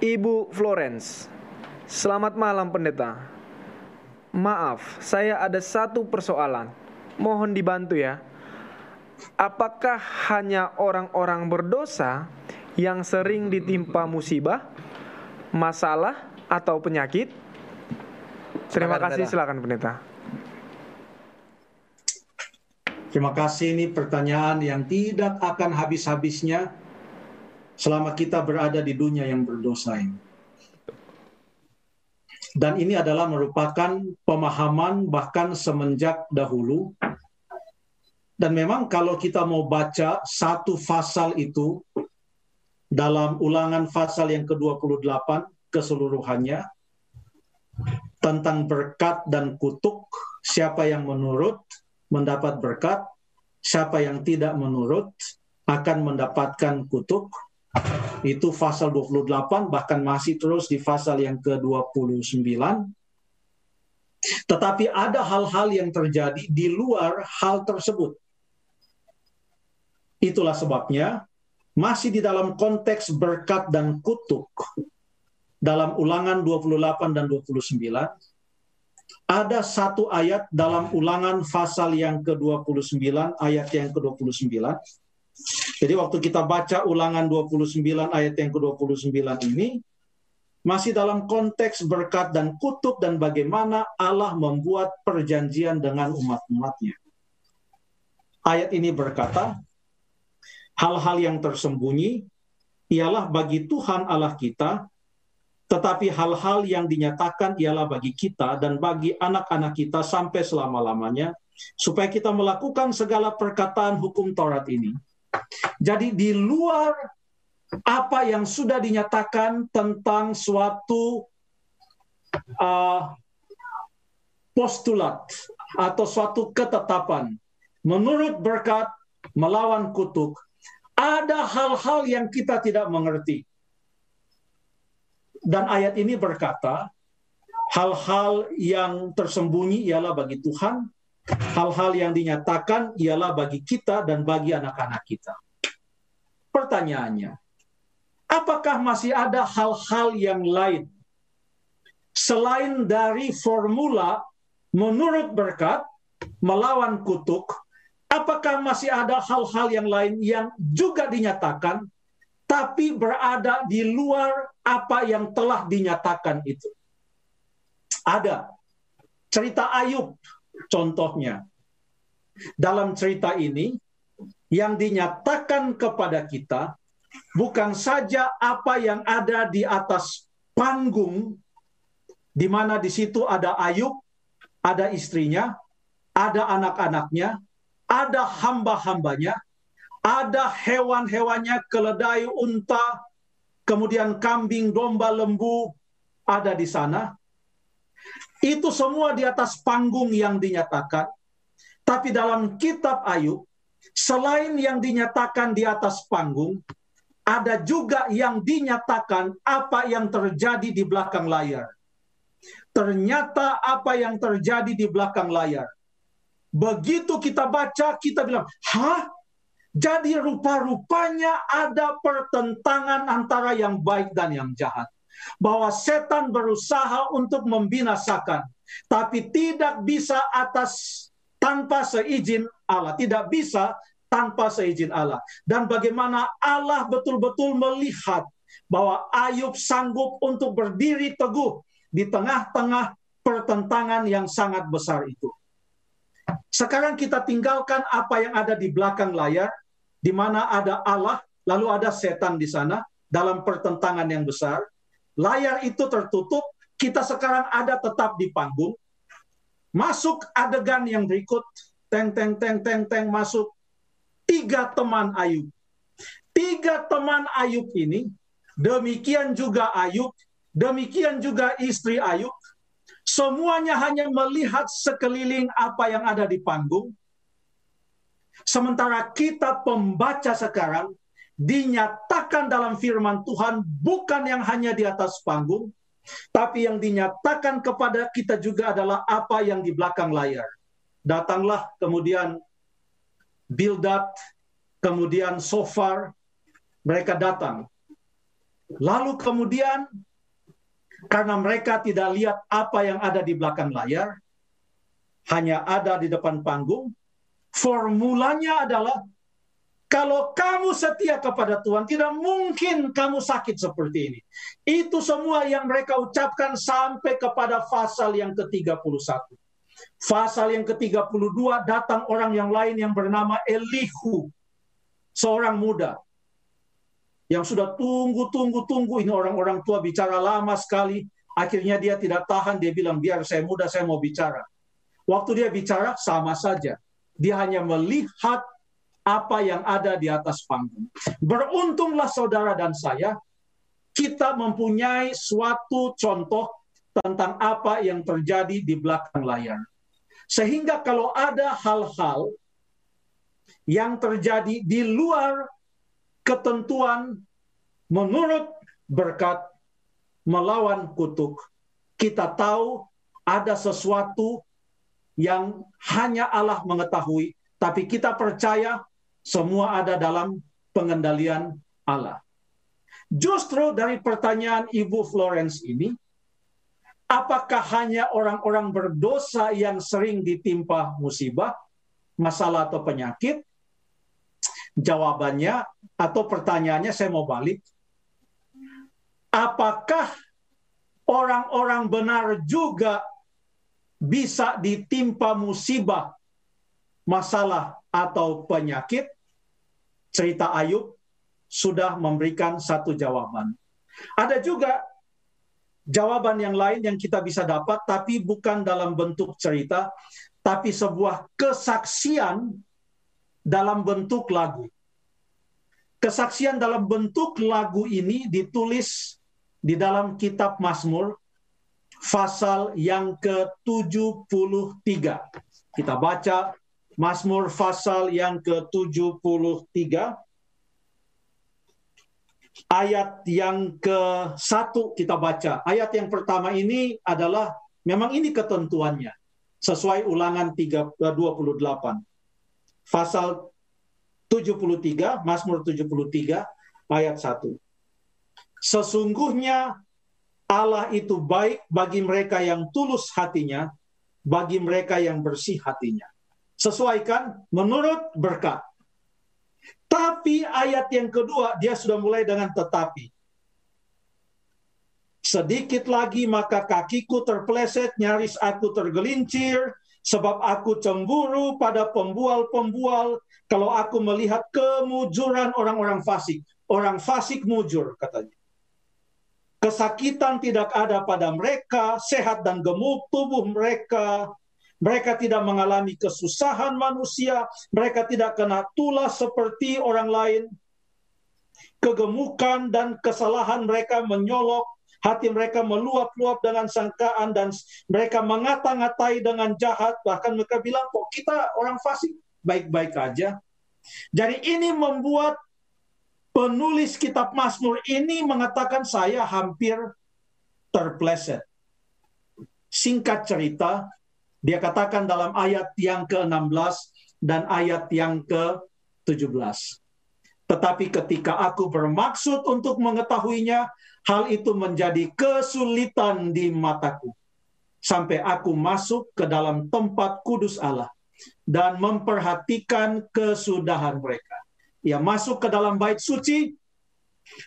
Ibu Florence. Selamat malam pendeta. Maaf, saya ada satu persoalan. Mohon dibantu ya. Apakah hanya orang-orang berdosa yang sering ditimpa musibah, masalah, atau penyakit? Terima Silakan, kasih, pendeta. silakan pendeta. Terima kasih ini pertanyaan yang tidak akan habis-habisnya selama kita berada di dunia yang berdosa ini. Dan ini adalah merupakan pemahaman bahkan semenjak dahulu. Dan memang kalau kita mau baca satu pasal itu dalam ulangan pasal yang ke-28 keseluruhannya tentang berkat dan kutuk, siapa yang menurut mendapat berkat, siapa yang tidak menurut akan mendapatkan kutuk. Itu pasal 28 bahkan masih terus di pasal yang ke-29. Tetapi ada hal-hal yang terjadi di luar hal tersebut. Itulah sebabnya masih di dalam konteks berkat dan kutuk dalam ulangan 28 dan 29 ada satu ayat dalam ulangan pasal yang ke-29, ayat yang ke-29. Jadi waktu kita baca ulangan 29 ayat yang ke-29 ini, masih dalam konteks berkat dan kutuk dan bagaimana Allah membuat perjanjian dengan umat-umatnya. Ayat ini berkata, hal-hal yang tersembunyi ialah bagi Tuhan Allah kita tetapi hal-hal yang dinyatakan ialah bagi kita dan bagi anak-anak kita sampai selama-lamanya, supaya kita melakukan segala perkataan hukum Taurat ini. Jadi di luar apa yang sudah dinyatakan tentang suatu uh, postulat atau suatu ketetapan, menurut berkat melawan kutuk, ada hal-hal yang kita tidak mengerti. Dan ayat ini berkata, hal-hal yang tersembunyi ialah bagi Tuhan, hal-hal yang dinyatakan ialah bagi kita dan bagi anak-anak kita. Pertanyaannya, apakah masih ada hal-hal yang lain selain dari formula menurut berkat melawan kutuk? Apakah masih ada hal-hal yang lain yang juga dinyatakan tapi berada di luar apa yang telah dinyatakan itu. Ada cerita Ayub contohnya. Dalam cerita ini yang dinyatakan kepada kita bukan saja apa yang ada di atas panggung di mana di situ ada Ayub, ada istrinya, ada anak-anaknya, ada hamba-hambanya, ada hewan-hewannya, keledai, unta, kemudian kambing, domba, lembu ada di sana. Itu semua di atas panggung yang dinyatakan. Tapi dalam kitab Ayub, selain yang dinyatakan di atas panggung, ada juga yang dinyatakan apa yang terjadi di belakang layar. Ternyata apa yang terjadi di belakang layar. Begitu kita baca, kita bilang, hah? Jadi rupa-rupanya ada pertentangan antara yang baik dan yang jahat. Bahwa setan berusaha untuk membinasakan, tapi tidak bisa atas tanpa seizin Allah, tidak bisa tanpa seizin Allah. Dan bagaimana Allah betul-betul melihat bahwa Ayub sanggup untuk berdiri teguh di tengah-tengah pertentangan yang sangat besar itu. Sekarang kita tinggalkan apa yang ada di belakang layar, di mana ada Allah, lalu ada setan di sana dalam pertentangan yang besar. Layar itu tertutup, kita sekarang ada tetap di panggung. Masuk adegan yang berikut, teng teng teng teng teng masuk tiga teman Ayub. Tiga teman Ayub ini, demikian juga Ayub, demikian juga istri Ayub, semuanya hanya melihat sekeliling apa yang ada di panggung. Sementara kita pembaca sekarang dinyatakan dalam firman Tuhan bukan yang hanya di atas panggung, tapi yang dinyatakan kepada kita juga adalah apa yang di belakang layar. Datanglah kemudian Bildad, kemudian Sofar, mereka datang. Lalu kemudian karena mereka tidak lihat apa yang ada di belakang layar, hanya ada di depan panggung, formulanya adalah kalau kamu setia kepada Tuhan, tidak mungkin kamu sakit seperti ini. Itu semua yang mereka ucapkan sampai kepada pasal yang ke-31. Pasal yang ke-32 datang orang yang lain yang bernama Elihu. Seorang muda. Yang sudah tunggu-tunggu-tunggu. Ini orang-orang tua bicara lama sekali. Akhirnya dia tidak tahan. Dia bilang, biar saya muda, saya mau bicara. Waktu dia bicara, sama saja. Dia hanya melihat apa yang ada di atas panggung. Beruntunglah saudara dan saya, kita mempunyai suatu contoh tentang apa yang terjadi di belakang layar. Sehingga kalau ada hal-hal yang terjadi di luar ketentuan menurut berkat melawan kutuk, kita tahu ada sesuatu yang hanya Allah mengetahui, tapi kita percaya semua ada dalam pengendalian Allah. Justru dari pertanyaan Ibu Florence ini, apakah hanya orang-orang berdosa yang sering ditimpa musibah, masalah atau penyakit? Jawabannya atau pertanyaannya saya mau balik. Apakah orang-orang benar juga bisa ditimpa musibah, masalah atau penyakit, cerita Ayub sudah memberikan satu jawaban. Ada juga jawaban yang lain yang kita bisa dapat, tapi bukan dalam bentuk cerita, tapi sebuah kesaksian dalam bentuk lagu. Kesaksian dalam bentuk lagu ini ditulis di dalam kitab Mazmur pasal yang ke-73. Kita baca Mazmur pasal yang ke-73 ayat yang ke-1 kita baca. Ayat yang pertama ini adalah memang ini ketentuannya sesuai ulangan 3, 28. Pasal 73, Mazmur 73 ayat 1. Sesungguhnya Allah itu baik bagi mereka yang tulus hatinya, bagi mereka yang bersih hatinya sesuaikan menurut berkat. Tapi ayat yang kedua dia sudah mulai dengan tetapi. Sedikit lagi maka kakiku terpleset, nyaris aku tergelincir, sebab aku cemburu pada pembual-pembual kalau aku melihat kemujuran orang-orang fasik. Orang fasik mujur katanya. Kesakitan tidak ada pada mereka, sehat dan gemuk tubuh mereka, mereka tidak mengalami kesusahan manusia, mereka tidak kena tulas seperti orang lain. Kegemukan dan kesalahan mereka menyolok, hati mereka meluap-luap dengan sangkaan dan mereka mengata-ngatai dengan jahat, bahkan mereka bilang kok kita orang fasik baik-baik aja. Jadi ini membuat penulis kitab Mazmur ini mengatakan saya hampir terpleset. Singkat cerita, dia katakan dalam ayat yang ke-16 dan ayat yang ke-17. Tetapi ketika aku bermaksud untuk mengetahuinya, hal itu menjadi kesulitan di mataku. Sampai aku masuk ke dalam tempat kudus Allah dan memperhatikan kesudahan mereka. Ia masuk ke dalam bait suci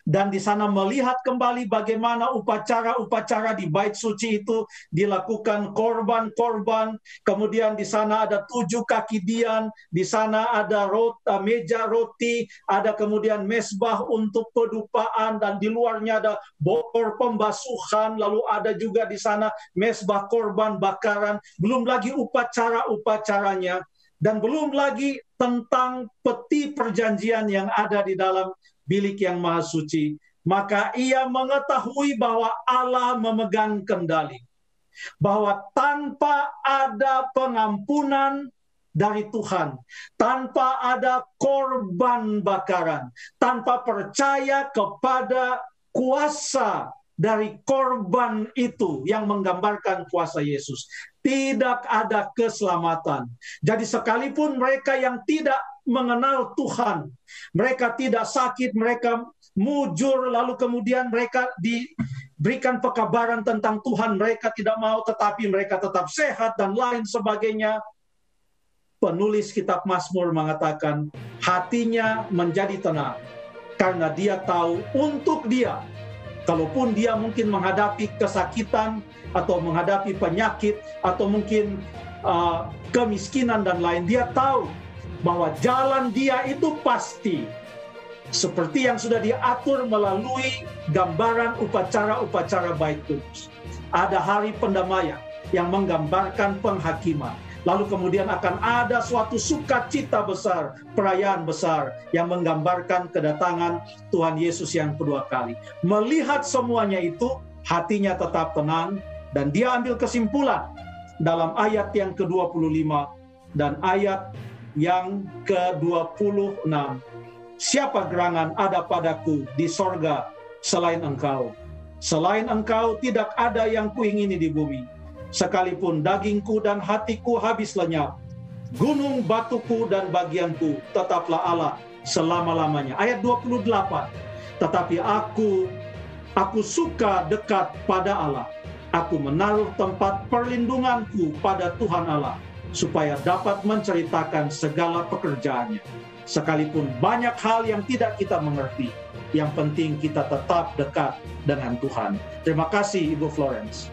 dan di sana melihat kembali bagaimana upacara-upacara di bait suci itu dilakukan korban-korban. Kemudian di sana ada tujuh kaki dian, di sana ada rota, eh, meja roti, ada kemudian mesbah untuk pedupaan dan di luarnya ada bokor pembasuhan, lalu ada juga di sana mesbah korban bakaran, belum lagi upacara-upacaranya dan belum lagi tentang peti perjanjian yang ada di dalam bilik yang maha suci, maka ia mengetahui bahwa Allah memegang kendali. Bahwa tanpa ada pengampunan dari Tuhan, tanpa ada korban bakaran, tanpa percaya kepada kuasa dari korban itu yang menggambarkan kuasa Yesus. Tidak ada keselamatan. Jadi sekalipun mereka yang tidak mengenal Tuhan, mereka tidak sakit, mereka mujur, lalu kemudian mereka diberikan pekabaran tentang Tuhan, mereka tidak mau, tetapi mereka tetap sehat dan lain sebagainya. Penulis kitab Mazmur mengatakan hatinya menjadi tenang karena dia tahu untuk dia Kalaupun dia mungkin menghadapi kesakitan atau menghadapi penyakit atau mungkin uh, kemiskinan dan lain, dia tahu bahwa jalan dia itu pasti seperti yang sudah diatur melalui gambaran upacara-upacara baik kudus. Ada hari pendamaian yang menggambarkan penghakiman. Lalu kemudian akan ada suatu sukacita besar, perayaan besar yang menggambarkan kedatangan Tuhan Yesus yang kedua kali. Melihat semuanya itu, hatinya tetap tenang dan dia ambil kesimpulan dalam ayat yang ke-25 dan ayat yang ke-26. Siapa gerangan ada padaku di sorga selain engkau? Selain engkau tidak ada yang kuingini di bumi sekalipun dagingku dan hatiku habis lenyap, gunung batuku dan bagianku tetaplah Allah selama-lamanya. Ayat 28. Tetapi aku aku suka dekat pada Allah. Aku menaruh tempat perlindunganku pada Tuhan Allah supaya dapat menceritakan segala pekerjaannya. Sekalipun banyak hal yang tidak kita mengerti, yang penting kita tetap dekat dengan Tuhan. Terima kasih Ibu Florence.